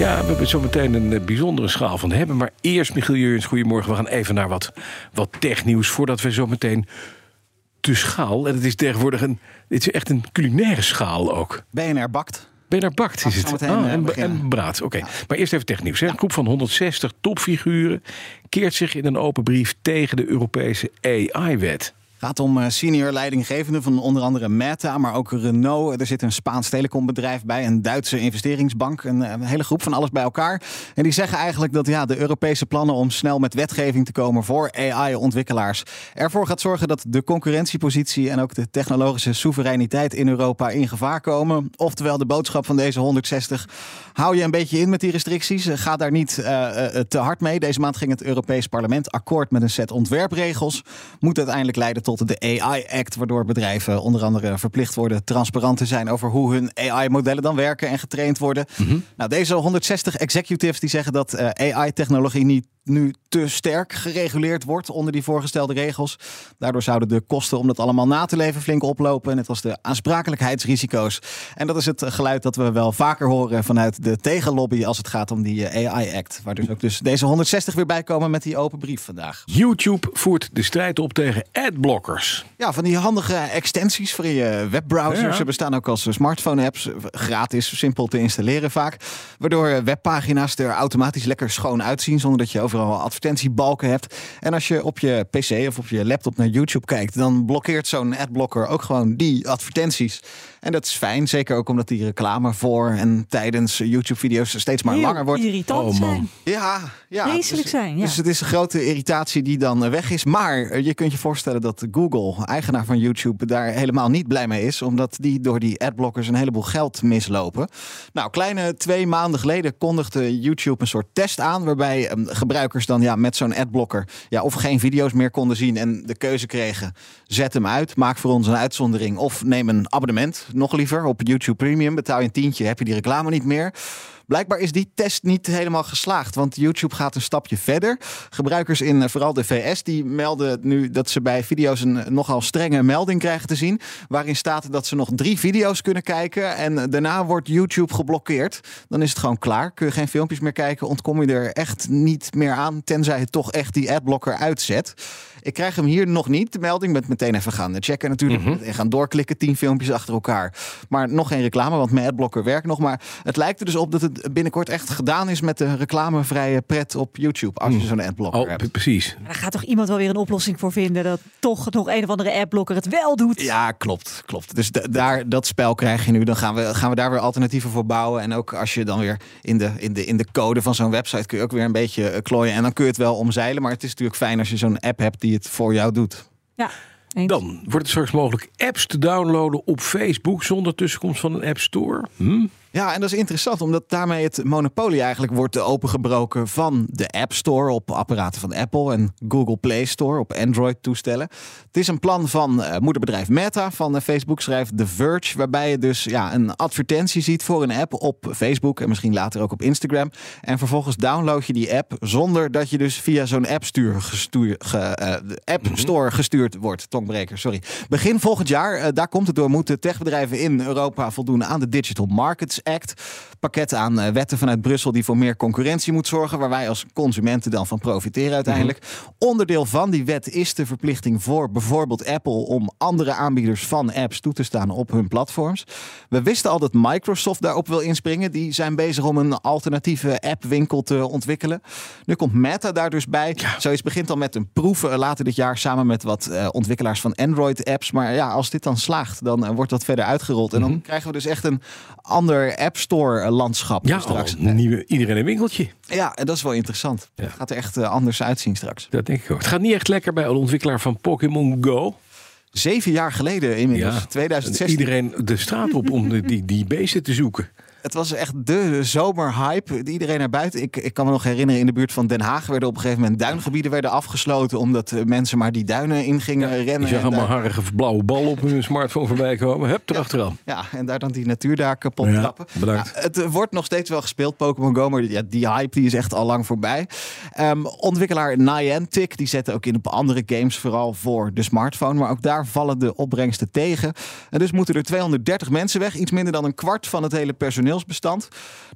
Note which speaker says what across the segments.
Speaker 1: Ja, we hebben zo meteen een eh, bijzondere schaal van hebben. Maar eerst, Michiel Jurjens, goedemorgen. We gaan even naar wat, wat technieuws voordat we zo meteen de schaal... en het is tegenwoordig een, het is echt een culinaire schaal ook.
Speaker 2: BNR bakt.
Speaker 1: BNR Bakt is het. Ah,
Speaker 2: eh,
Speaker 1: en, en braad, oké. Maar eerst even technieuws. Hè. Een groep van 160 topfiguren keert zich in een open brief tegen de Europese AI-wet.
Speaker 2: Gaat om eh, senior leidinggevenden van onder andere Meta, maar ook Renault. Er zit een Spaans telecombedrijf bij, een Duitse investeringsbank. Een, eh, een hele groep van alles bij elkaar. En die zeggen eigenlijk dat ja, de Europese plannen om snel met wetgeving te komen voor AI-ontwikkelaars ervoor gaat zorgen dat de concurrentiepositie en ook de technologische soevereiniteit in Europa in gevaar komen. Oftewel de boodschap van deze 160. Hou je een beetje in met die restricties. Eh, Ga daar niet te hard mee. Deze maand ging het Europees Parlement akkoord met een set ontwerpregels. Moet uiteindelijk leiden tot de AI-act, waardoor bedrijven onder andere verplicht worden transparant te zijn over hoe hun AI-modellen dan werken en getraind worden. Nou, deze 160 executives die zeggen dat eh, AI-technologie niet nu te sterk gereguleerd wordt onder die voorgestelde regels. Daardoor zouden de kosten om dat allemaal na te leven flink oplopen. Net als de aansprakelijkheidsrisico's. En dat is het geluid dat we wel vaker horen vanuit de tegenlobby als het gaat om die eh, AI-act. Waar dus ook dus deze 160 weer bij komen met die open brief vandaag.
Speaker 1: YouTube voert de strijd op tegen
Speaker 2: Ja, van die handige extensies voor je webbrowser.
Speaker 1: Ja.
Speaker 2: Ze bestaan ook als smartphone-apps. Gratis, simpel te installeren vaak. Waardoor webpagina's er automatisch lekker schoon uitzien. Zonder dat je overal advertentiebalken hebt. En als je op je PC of op je laptop naar YouTube kijkt. dan blokkeert zo'n adblocker ook gewoon die advertenties. En dat is fijn. Zeker ook omdat die reclame voor en tijdens YouTube-video's steeds maar
Speaker 3: Heel
Speaker 2: langer wordt.
Speaker 3: irritant
Speaker 1: Oh, man.
Speaker 3: zijn.
Speaker 2: Ja, ja.
Speaker 3: Vreselijk
Speaker 2: dus,
Speaker 3: zijn, ja.
Speaker 2: Dus het is een grote irritatie die dan eh, weg is. Maar eh, je kunt je voorstellen dat Google, eigenaar van YouTube, daar helemaal niet blij mee is. Omdat die door die adblockers een heleboel geld mislopen. Nou, kleine twee maanden geleden kondigde YouTube een soort test aan. Waarbij eh, gebruikers dan ja, met zo'n adblocker ja, of geen video's meer konden zien. En de keuze kregen, zet hem uit, maak voor ons een uitzondering. Of neem een abonnement, nog liever, op YouTube Premium. Betaal je een tientje, heb je die reclame niet meer. Blijkbaar is die test niet helemaal geslaagd, want YouTube gaat een stapje verder. Gebruikers in eh, vooral de VS die melden nu dat ze bij video's een nogal strenge melding krijgen te zien, waarin staat dat ze nog drie video's kunnen kijken en daarna wordt YouTube geblokkeerd. Dan is het gewoon klaar, kun je geen filmpjes meer kijken, ontkom je er echt niet meer aan, tenzij je toch echt die adblocker uitzet. Ik krijg hem hier nog niet, de melding. Ben meteen even gaan checken natuurlijk. En gaan doorklikken, tien filmpjes achter elkaar. Maar nog geen reclame, want mijn adblocker werkt nog. Maar het lijkt er dus op dat het binnenkort echt gedaan is... met de reclamevrije pret op YouTube. Als je zo'n adblocker
Speaker 1: Oh,
Speaker 2: hebt.
Speaker 1: precies.
Speaker 3: Daar gaat toch iemand wel weer een oplossing voor vinden dat toch nog een of andere appblokker het wel doet.
Speaker 2: Ja, klopt. klopt. Dus da- daar, dat spel krijg je nu. Dan gaan we, gaan we daar weer alternatieven voor bouwen. En ook als je dan weer in de, in de, in de code van zo'n website... kun je ook weer een beetje eh, klooien. En dan kun je het wel omzeilen. Maar het is natuurlijk fijn als je zo'n app hebt die het voor jou doet.
Speaker 3: Ja. eens.
Speaker 1: Dan wordt het straks mogelijk apps te downloaden op Facebook zonder tussenkomst van een App Store. Hm?
Speaker 2: Ja, en dat is interessant, omdat daarmee het monopolie eigenlijk wordt opengebroken van de App Store op apparaten van Apple en Google Play Store op Android-toestellen. Het is een plan van eh, moederbedrijf Meta van eh, Facebook, schrijft The Verge, waarbij je dus ja, een advertentie ziet voor een app op Facebook en misschien later ook op Instagram. En vervolgens download je die app zonder dat je dus via zo'n app, stuur, gestuur, ge, eh, app Store gestuurd wordt. Tongbreker, sorry. Begin volgend jaar, daar komt het door, moeten techbedrijven in Europa voldoen aan de Digital Markets Act. Pakket aan eh, wetten vanuit Brussel die voor meer concurrentie moet zorgen, waar wij als consumenten dan van profiteren uiteindelijk. Onderdeel van die wet is de verplichting voor bijvoorbeeld Apple om andere aanbieders van apps toe te staan op hun platforms. We wisten al dat Microsoft daarop wil inspringen. Die zijn bezig om een alternatieve appwinkel te ontwikkelen. Nu komt Meta daar dus bij. Zoiets begint al met een proef eh, later dit jaar samen met wat eh, ontwikkelaars van Android-apps. Maar ja, als dit dan slaagt, dan eh, wordt dat verder uitgerold. En dan krijgen we dus echt een ander App Store landschap
Speaker 1: Ja,
Speaker 2: straks.
Speaker 1: oh, een nieuwe, iedereen een winkeltje.
Speaker 2: Ja, en dat is wel interessant. Het gaat er echt eh, anders uitzien straks.
Speaker 1: Dat denk ik ook. Het gaat niet echt lekker bij de ontwikkelaar van Pokémon Go.
Speaker 2: Zeven jaar geleden inmiddels,
Speaker 1: Ja.
Speaker 2: 2016.
Speaker 1: Iedereen de straat op om die, die beesten te zoeken.
Speaker 2: Het was echt de zomerhype. Iedereen naar buiten. Ik, ik kan me nog herinneren, in de buurt van Den Haag werden op een gegeven moment duingebieden werden afgesloten. Omdat eh, mensen maar die duinen in gingen rennen.
Speaker 1: Je zag allemaal harige blauwe bal op hun smartphone voorbij komen. Hup, erachteraan.
Speaker 2: Ja, en daar dan die natuur daar kapot
Speaker 1: Ja,
Speaker 2: trappen.
Speaker 1: bedankt.
Speaker 2: Ja, het eh, wordt nog steeds wel gespeeld, Pokémon Go, maar ja, die hype die is echt al lang voorbij. Ehm, ontwikkelaar Niantic, die zetten ook in op andere games vooral voor de smartphone. Maar ook daar vallen de opbrengsten tegen. En dus moeten er 230 mensen weg, iets minder dan een kwart van het hele personeelsbestand.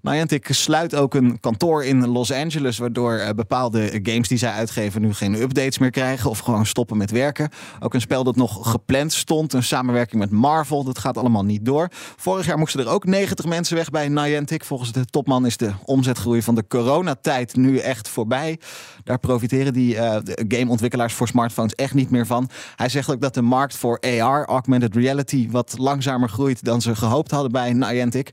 Speaker 2: Niantic sluit ook een kantoor in Los Angeles, waardoor eh, bepaalde games die zij uitgeven nu geen updates meer krijgen of gewoon stoppen met werken. Ook een spel dat nog gepland stond, een samenwerking met Marvel, dat gaat allemaal niet door. Vorig jaar moesten er ook 90 mensen weg bij Niantic. Volgens de topman is de omzetgroei van de coronatijd nu echt voorbij. Daar profiteren die eh, gameontwikkelaars voor smartphones echt niet meer van. Hij zegt ook dat de markt voor AR, augmented reality, wat langzamer groeit dan ze gehoopt hadden bij Niantic.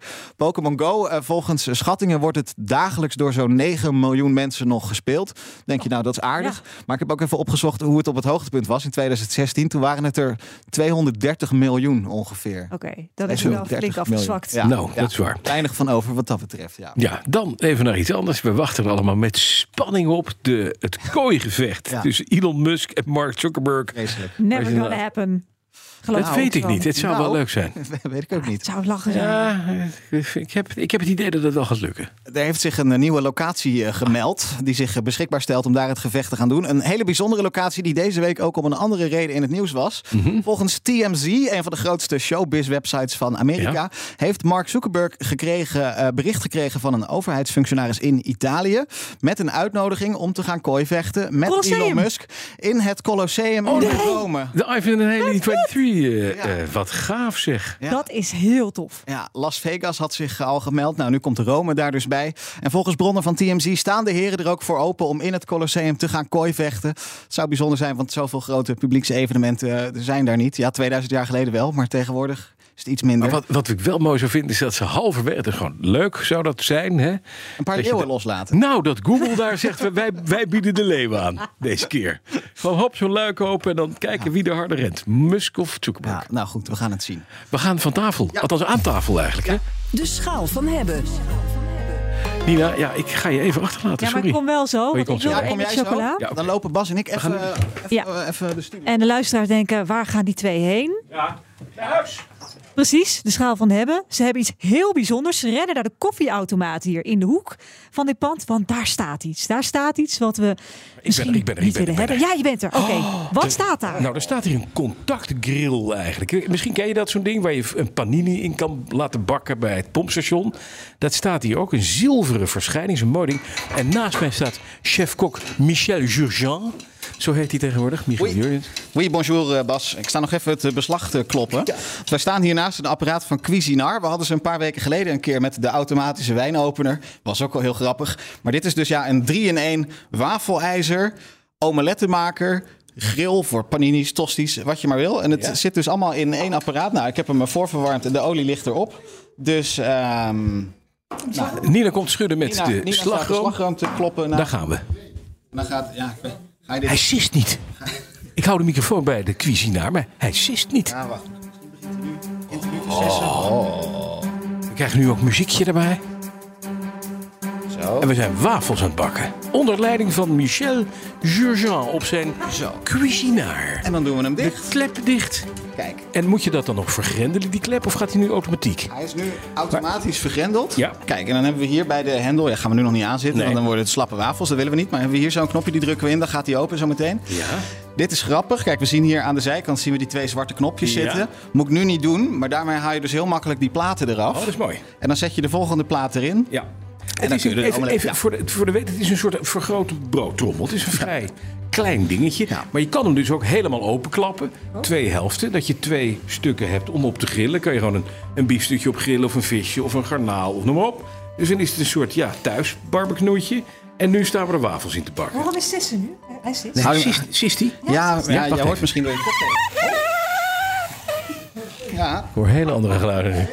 Speaker 2: Pokémon Go, eh, volgens schattingen wordt het dagelijks door zo'n 9 miljoen mensen nog gespeeld. Denk je nou, dat is aardig. Maar ik heb ook even opgezocht hoe het op het hoogtepunt was in 2016. Toen waren het er 230 miljoen ongeveer.
Speaker 3: Oké, dan is wel
Speaker 2: 230
Speaker 3: flink afgezwakt.
Speaker 2: Ja,
Speaker 1: Nou,
Speaker 2: ja.
Speaker 1: dat is waar.
Speaker 2: Weinig van over wat dat betreft, ja.
Speaker 1: Ja, dan even naar iets anders. We wachten allemaal met spanning op. De, het kooigevecht
Speaker 2: Ja.
Speaker 1: tussen Elon Musk en Mark Zuckerberg.
Speaker 2: Vreselijk.
Speaker 3: Never gonna happen. Geloof
Speaker 1: Dat weet ik niet. Het zou wel
Speaker 2: Nou.
Speaker 1: leuk zijn.
Speaker 2: Weet ik ook niet.
Speaker 3: Het zou lachen zijn.
Speaker 1: Ja, ik heb, ik heb het idee dat het wel gaat lukken.
Speaker 2: Er heeft zich een nieuwe locatie eh, gemeld. Die zich eh, beschikbaar stelt om daar het gevecht te gaan doen. Een hele bijzondere locatie die deze week ook om een andere reden in het nieuws was.
Speaker 1: Mhm.
Speaker 2: Volgens TMZ, een van de grootste showbiz-websites van Amerika,
Speaker 1: Ja.
Speaker 2: heeft Mark Zuckerberg gekregen, eh, bericht gekregen van een overheidsfunctionaris in Italië. Met een uitnodiging om te gaan kooivechten met
Speaker 3: Colosseum.
Speaker 2: Elon Musk in het Colosseum in Rome.
Speaker 1: De Ivan en Haley 23. Eh,
Speaker 2: Ja.
Speaker 1: eh, wat gaaf zeg.
Speaker 2: Ja.
Speaker 3: Dat is heel tof.
Speaker 2: Ja, Las Vegas had zich al gemeld. Nou, nu komt Rome daar dus bij. En volgens bronnen van TMZ staan de heren er ook voor open om in het Colosseum te gaan kooivechten. Het zou bijzonder zijn, want zoveel grote publieksevenementen eh, zijn daar niet. Ja, 2000 jaar geleden wel, maar tegenwoordig het iets minder.
Speaker 1: Maar wat, wat ik wel mooi zou vinden is dat ze halverwege... Gewoon leuk zou dat zijn, hè?
Speaker 2: Een paar
Speaker 1: dat
Speaker 2: leeuwen
Speaker 1: de-
Speaker 2: loslaten.
Speaker 1: Nou, dat Google daar zegt, wij, wij bieden de leeuw aan deze keer. Gewoon hop, zo'n luik open en dan kijken wie er harder rent. Musk of Zuckerberg.
Speaker 2: Ja, nou goed, we gaan het zien.
Speaker 1: We gaan van tafel. Althans aan tafel eigenlijk. Hè?
Speaker 4: De schaal van hebben.
Speaker 1: Nina, ja, ik ga je even achterlaten.
Speaker 3: Ja, maar
Speaker 1: Sorry.
Speaker 3: ik kom wel zo.
Speaker 1: je
Speaker 3: want
Speaker 1: komt
Speaker 3: ik wil
Speaker 1: zo.
Speaker 3: er
Speaker 1: Ja,
Speaker 2: kom jij zo?
Speaker 3: chocola.
Speaker 1: Ja.
Speaker 2: Dan lopen Bas en ik even,
Speaker 1: gaan
Speaker 2: even,
Speaker 3: Ja.
Speaker 2: eh, even de studio.
Speaker 3: En de luisteraars denken, waar gaan die twee heen?
Speaker 1: Ja, naar huis.
Speaker 3: Precies, de schaal van hebben. Ze hebben iets heel bijzonders. Ze rennen naar de koffieautomaat hier in de hoek van dit pand. Want daar staat iets. Daar staat iets wat we misschien
Speaker 1: ik ben er, ik
Speaker 3: niet
Speaker 1: ben er,
Speaker 3: willen
Speaker 1: ik ben
Speaker 3: hebben. Ja, je bent er. Oké,
Speaker 1: Oh,
Speaker 3: wat
Speaker 1: de-
Speaker 3: staat daar?
Speaker 1: Nou, er staat hier een contactgrill eigenlijk. Misschien ken je dat zo'n ding waar je een panini in kan laten bakken bij het pompstation. Dat staat hier ook. Een zilveren verschijning, zo'n mooi ding. En naast mij staat chef-kok Michel Jurgen. Zo heet hij tegenwoordig, Michel
Speaker 2: Oei.
Speaker 1: Jurgen.
Speaker 2: Oui, bonjour eh, Bas. Ik sta nog even het eh, beslag te kloppen. Want Wij staan hier naast een apparaat van Cuisinar. We hadden ze een paar weken geleden een keer met de automatische wijnopener. Was ook wel heel grappig. Maar dit is dus ja een 3-in-1 wafelijzer, omelettenmaker... Grill voor paninis, tosties, wat je maar wil. En het
Speaker 1: Ja.
Speaker 2: zit dus allemaal in één apparaat. Nou, ik heb hem voorverwarmd en de olie ligt erop. Dus ehm
Speaker 1: Nina komt schudden met
Speaker 2: Nina,
Speaker 1: de
Speaker 2: Nina
Speaker 1: slagroom
Speaker 2: te kloppen. Nou,
Speaker 1: Daar gaan we.
Speaker 2: dan gaat, ja, dit...
Speaker 1: Hij sist niet. Ik hou de microfoon bij de cuisinaar, maar hij sist niet.
Speaker 2: Ja, wacht.
Speaker 1: We krijgen nu ook muziekje erbij.
Speaker 2: Zo.
Speaker 1: En we zijn wafels aan het bakken. Onder leiding van Michel Jurgen op zijn
Speaker 2: Zo.
Speaker 1: cuisinaar.
Speaker 2: En dan doen we hem
Speaker 1: De
Speaker 2: dicht.
Speaker 1: klep dicht.
Speaker 2: Kijk.
Speaker 1: En moet je dat dan nog vergrendelen, die klep, of gaat hij nu automatiek?
Speaker 2: Hij is nu automatisch vergrendeld.
Speaker 1: Ja.
Speaker 2: Kijk, en dan hebben we hier bij de hendel... Ja, gaan we nu nog niet aanzitten,
Speaker 1: Nee.
Speaker 2: want dan worden het slappe wafels. Dat willen we niet. Maar hebben we hier zo'n knopje, die drukken we in. Dan gaat hij open zo meteen.
Speaker 1: Ja.
Speaker 2: Dit is grappig. Kijk, we zien hier aan de zijkant zien we die twee zwarte knopjes
Speaker 1: Ja.
Speaker 2: zitten. Moet ik nu niet doen, maar daarmee haal je dus heel makkelijk die platen eraf.
Speaker 1: Oh, dat is mooi.
Speaker 2: En dan zet je de volgende plaat erin.
Speaker 1: Ja.
Speaker 2: Dan
Speaker 1: Het is even, even
Speaker 2: ja.
Speaker 1: voor, de, voor de weet, het is een soort vergrote broodtrommel. Het is een vrij klein dingetje.
Speaker 2: Ja.
Speaker 1: Maar je kan hem dus ook helemaal openklappen. Twee helften. Dat je twee stukken hebt om op te grillen. Kan je gewoon een, een biefstukje op grillen of een visje of een garnaal of noem maar op. Dus dan is het een soort ja, thuis barbecueetje. En nu staan we er wafels in te bakken.
Speaker 3: Waarom is Sisse nu? Hij zit.
Speaker 1: Sist, sist die?
Speaker 2: Ja, ja, jij hoort misschien door je kop. Ja,
Speaker 1: Ik hoor hele andere geluiden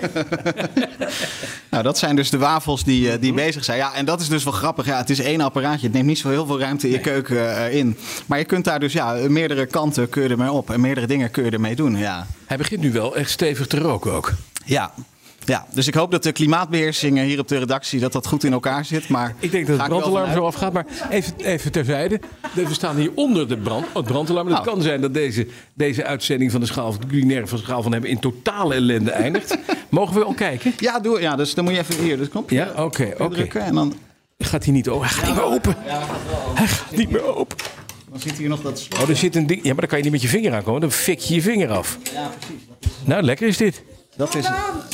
Speaker 2: nou dat zijn dus de wafels die, eh, die bezig zijn. Ja, en dat is dus wel grappig. Ja, het is één apparaatje. Het neemt niet zo heel veel ruimte in je keuken eh, in. Maar je kunt daar dus ja, meerdere kanten kun je ermee op. En meerdere dingen kun je ermee doen. Ja.
Speaker 1: Hij begint nu wel echt stevig te roken ook.
Speaker 2: Ja. Ja, dus ik hoop dat de klimaatbeheersing hier op de redactie dat dat goed in elkaar zit. Maar
Speaker 1: Ik denk dat het brandalarm zo afgaat. Maar even, even terzijde. We staan hier onder de brand, het brandalarm. Het
Speaker 2: Nou.
Speaker 1: kan zijn dat deze, deze uitzending van de schaal van de culinaire van de schaal van hebben in totale ellende eindigt. Mogen we al kijken?
Speaker 2: Ja, doe, ja, dus dan moet je even hier de knopje
Speaker 1: Ja, oké, oké.
Speaker 2: En dan,
Speaker 1: Gaat hij niet open? Hij gaat niet meer open. Hij gaat niet meer open.
Speaker 2: dan zit hier nog dat slot.
Speaker 1: Oh, er zit een ding. Ja, maar dan kan je niet met je vinger aankomen. Dan fik je je vinger af.
Speaker 2: Ja, precies.
Speaker 1: Nou, lekker is dit.
Speaker 2: Dat is,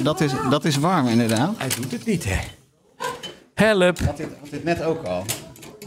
Speaker 2: dat, is, dat is warm inderdaad.
Speaker 1: Hij doet het niet, hè? Help.
Speaker 2: Had dit, had dit net ook al.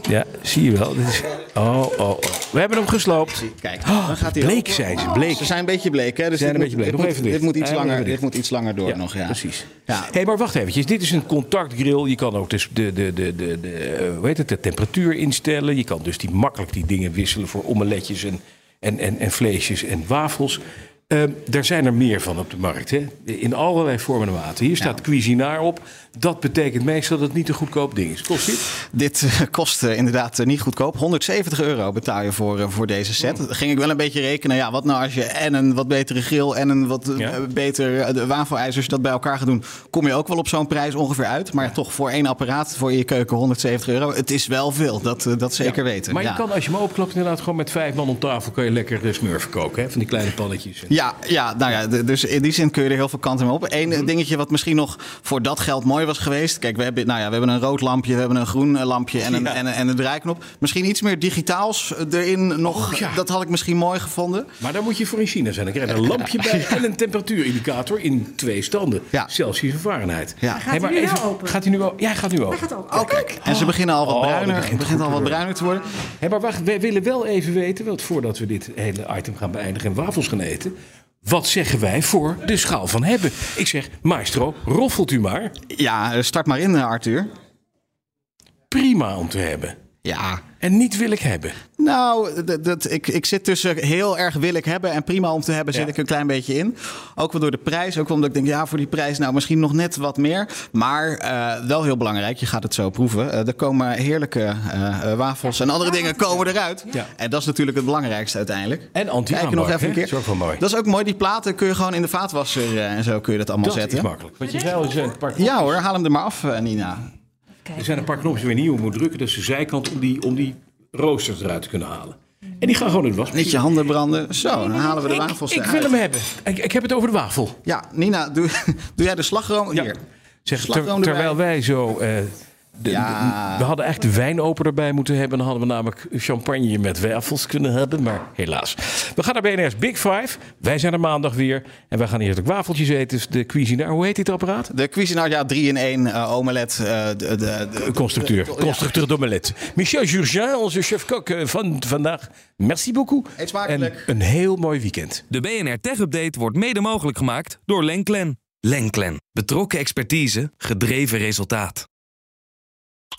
Speaker 1: Ja, zie je wel. Dit is... Oh, oh, oh. We hebben hem gesloopt.
Speaker 2: Kijk, dan gaat hij
Speaker 1: Bleek zijn ze, bleek.
Speaker 2: Ze zijn een beetje bleek, hè? Dus
Speaker 1: Zijn
Speaker 2: dit
Speaker 1: een beetje
Speaker 2: moet-
Speaker 1: bleek.
Speaker 2: Dit, moet, dit, moet iets langer,
Speaker 1: dicht.
Speaker 2: dit moet iets langer door nog, ja.
Speaker 1: Precies.
Speaker 2: Ja.
Speaker 1: Hé, maar wacht eventjes. Dit is een contactgrill. Je kan ook dus de, de, de, de, de, eh, hoe heet het, de temperatuur instellen. Je kan dus die, makkelijk die dingen wisselen voor omeletjes en, en, en, en vleesjes en wafels. Ehm, daar zijn er meer van op de markt. Hè? In allerlei vormen en maten. Hier staat Cuisinaar op. Dat betekent meestal dat het niet een goedkoop ding is. Kost dit?
Speaker 2: Dit eh, kost eh, inderdaad eh, niet goedkoop. 170 euro betaal je voor, voor deze set. Dan ging ik wel een beetje rekenen. Ja, wat nou als je en een wat betere grill en een wat
Speaker 1: Ja.
Speaker 2: beter de wafelijzers dat bij elkaar gaat doen, kom je ook wel op zo'n prijs ongeveer uit. Maar toch voor één apparaat voor je keuken 170 euro. Het is wel veel, dat, dat zeker weten.
Speaker 1: Maar je kan als je hem openklapt inderdaad gewoon met vijf man om tafel... kan je lekker smurfen koken. Hè? Van die kleine pannetjes.
Speaker 2: Ja, ja, nou ja, dus in die zin kun je er heel veel kanten mee op. Eén
Speaker 1: Mhm.
Speaker 2: dingetje wat misschien nog voor dat geld mooi was geweest. Kijk, we hebben, nou ja, we hebben een rood lampje, we hebben een groen eh, lampje en een,
Speaker 1: Ja.
Speaker 2: en, een- en een draaiknop. Misschien iets meer digitaals eh, erin nog.
Speaker 1: Oh, ja.
Speaker 2: Dat had ik misschien mooi gevonden.
Speaker 1: Maar dan moet je voor in China zijn. Dan krijg je een lampje bij en een temperatuurindicator in twee standen.
Speaker 2: Ja.
Speaker 1: Celsius en Fahrenheit.
Speaker 2: Ja.
Speaker 3: Gaat hij nu open?
Speaker 1: Gaat hij nu wel? Ja, hij gaat nu open.
Speaker 3: Hij gaat ook.
Speaker 2: Oh, kijk. En ze beginnen al wat
Speaker 1: Oh,
Speaker 2: bruiner.
Speaker 1: begint
Speaker 2: Het begint
Speaker 1: goed
Speaker 2: al
Speaker 1: te
Speaker 2: wat
Speaker 1: worden.
Speaker 2: bruiner te worden.
Speaker 1: Hey, maar wacht, wij willen wel even weten, want voordat we dit hele item gaan beëindigen en wafels gaan eten. Wat zeggen wij voor de schaal van hebben? Ik zeg, maestro, roffelt u maar.
Speaker 2: Ja, start maar in, eh, Arthur.
Speaker 1: Prima om te hebben.
Speaker 2: Ja.
Speaker 1: En niet wil ik hebben.
Speaker 2: Nou, dat, dat, ik, ik zit tussen heel erg wil ik hebben en prima om te hebben zit
Speaker 1: Ja.
Speaker 2: ik een klein beetje in. Ook wel door de prijs. Ook wel omdat ik denk, ja, voor die prijs nou misschien nog net wat meer. Maar eh, wel heel belangrijk, je gaat het zo proeven. Eh, er komen heerlijke eh, eh, wafels en andere dingen komen eruit.
Speaker 1: Ja.
Speaker 2: En dat is natuurlijk het belangrijkste uiteindelijk.
Speaker 1: En anti
Speaker 2: Kijk nog even een keer.
Speaker 1: Dat is ook wel mooi.
Speaker 2: Dat is ook mooi. Die platen kun je gewoon in de vaatwasser eh, en zo kun je dat allemaal
Speaker 1: Dat
Speaker 2: zetten.
Speaker 1: is makkelijk. Want je zei een paar
Speaker 2: Ja hoor, haal hem er maar af, eh,
Speaker 1: Er zijn een paar knopjes waar je niet op moet drukken. Dat is de zijkant om die, om die roosters eruit te kunnen halen. En die gaan gewoon in de was.
Speaker 2: Niet je handen branden. Zo, dan halen we de wafels
Speaker 1: Ik, ik
Speaker 2: eruit.
Speaker 1: wil hem hebben. Ik, ik heb het over de wafel.
Speaker 2: Ja, Nina, doe, doe jij de slagroom?
Speaker 1: Ja.
Speaker 2: Hier.
Speaker 1: Zeg, ter- terwijl wij zo. eh, de-
Speaker 2: Ja.
Speaker 1: de- we hadden eigenlijk de wijnoper erbij moeten hebben. Dan hadden we namelijk champagne met wafels kunnen hebben. Maar helaas. We gaan naar BNR's Big Five. Wij zijn er maandag weer. En wij gaan eerst ook wafeltjes eten. Dus de cuisine. Hoe heet dit apparaat?
Speaker 2: De Cuisinart, ja, 3 in 1 eh, omelet. eh, de, de, de,
Speaker 1: Constructeur.
Speaker 2: de-
Speaker 1: Constructeur d'omelette. Michel Jurgin, onze chef-kok eh, van vandaag. Merci beaucoup.
Speaker 2: Eet smakelijk.
Speaker 1: En een heel mooi weekend.
Speaker 5: De BNR Tech Update wordt mede mogelijk gemaakt door Lenklen. Lenklen. Betrokken expertise, gedreven resultaat.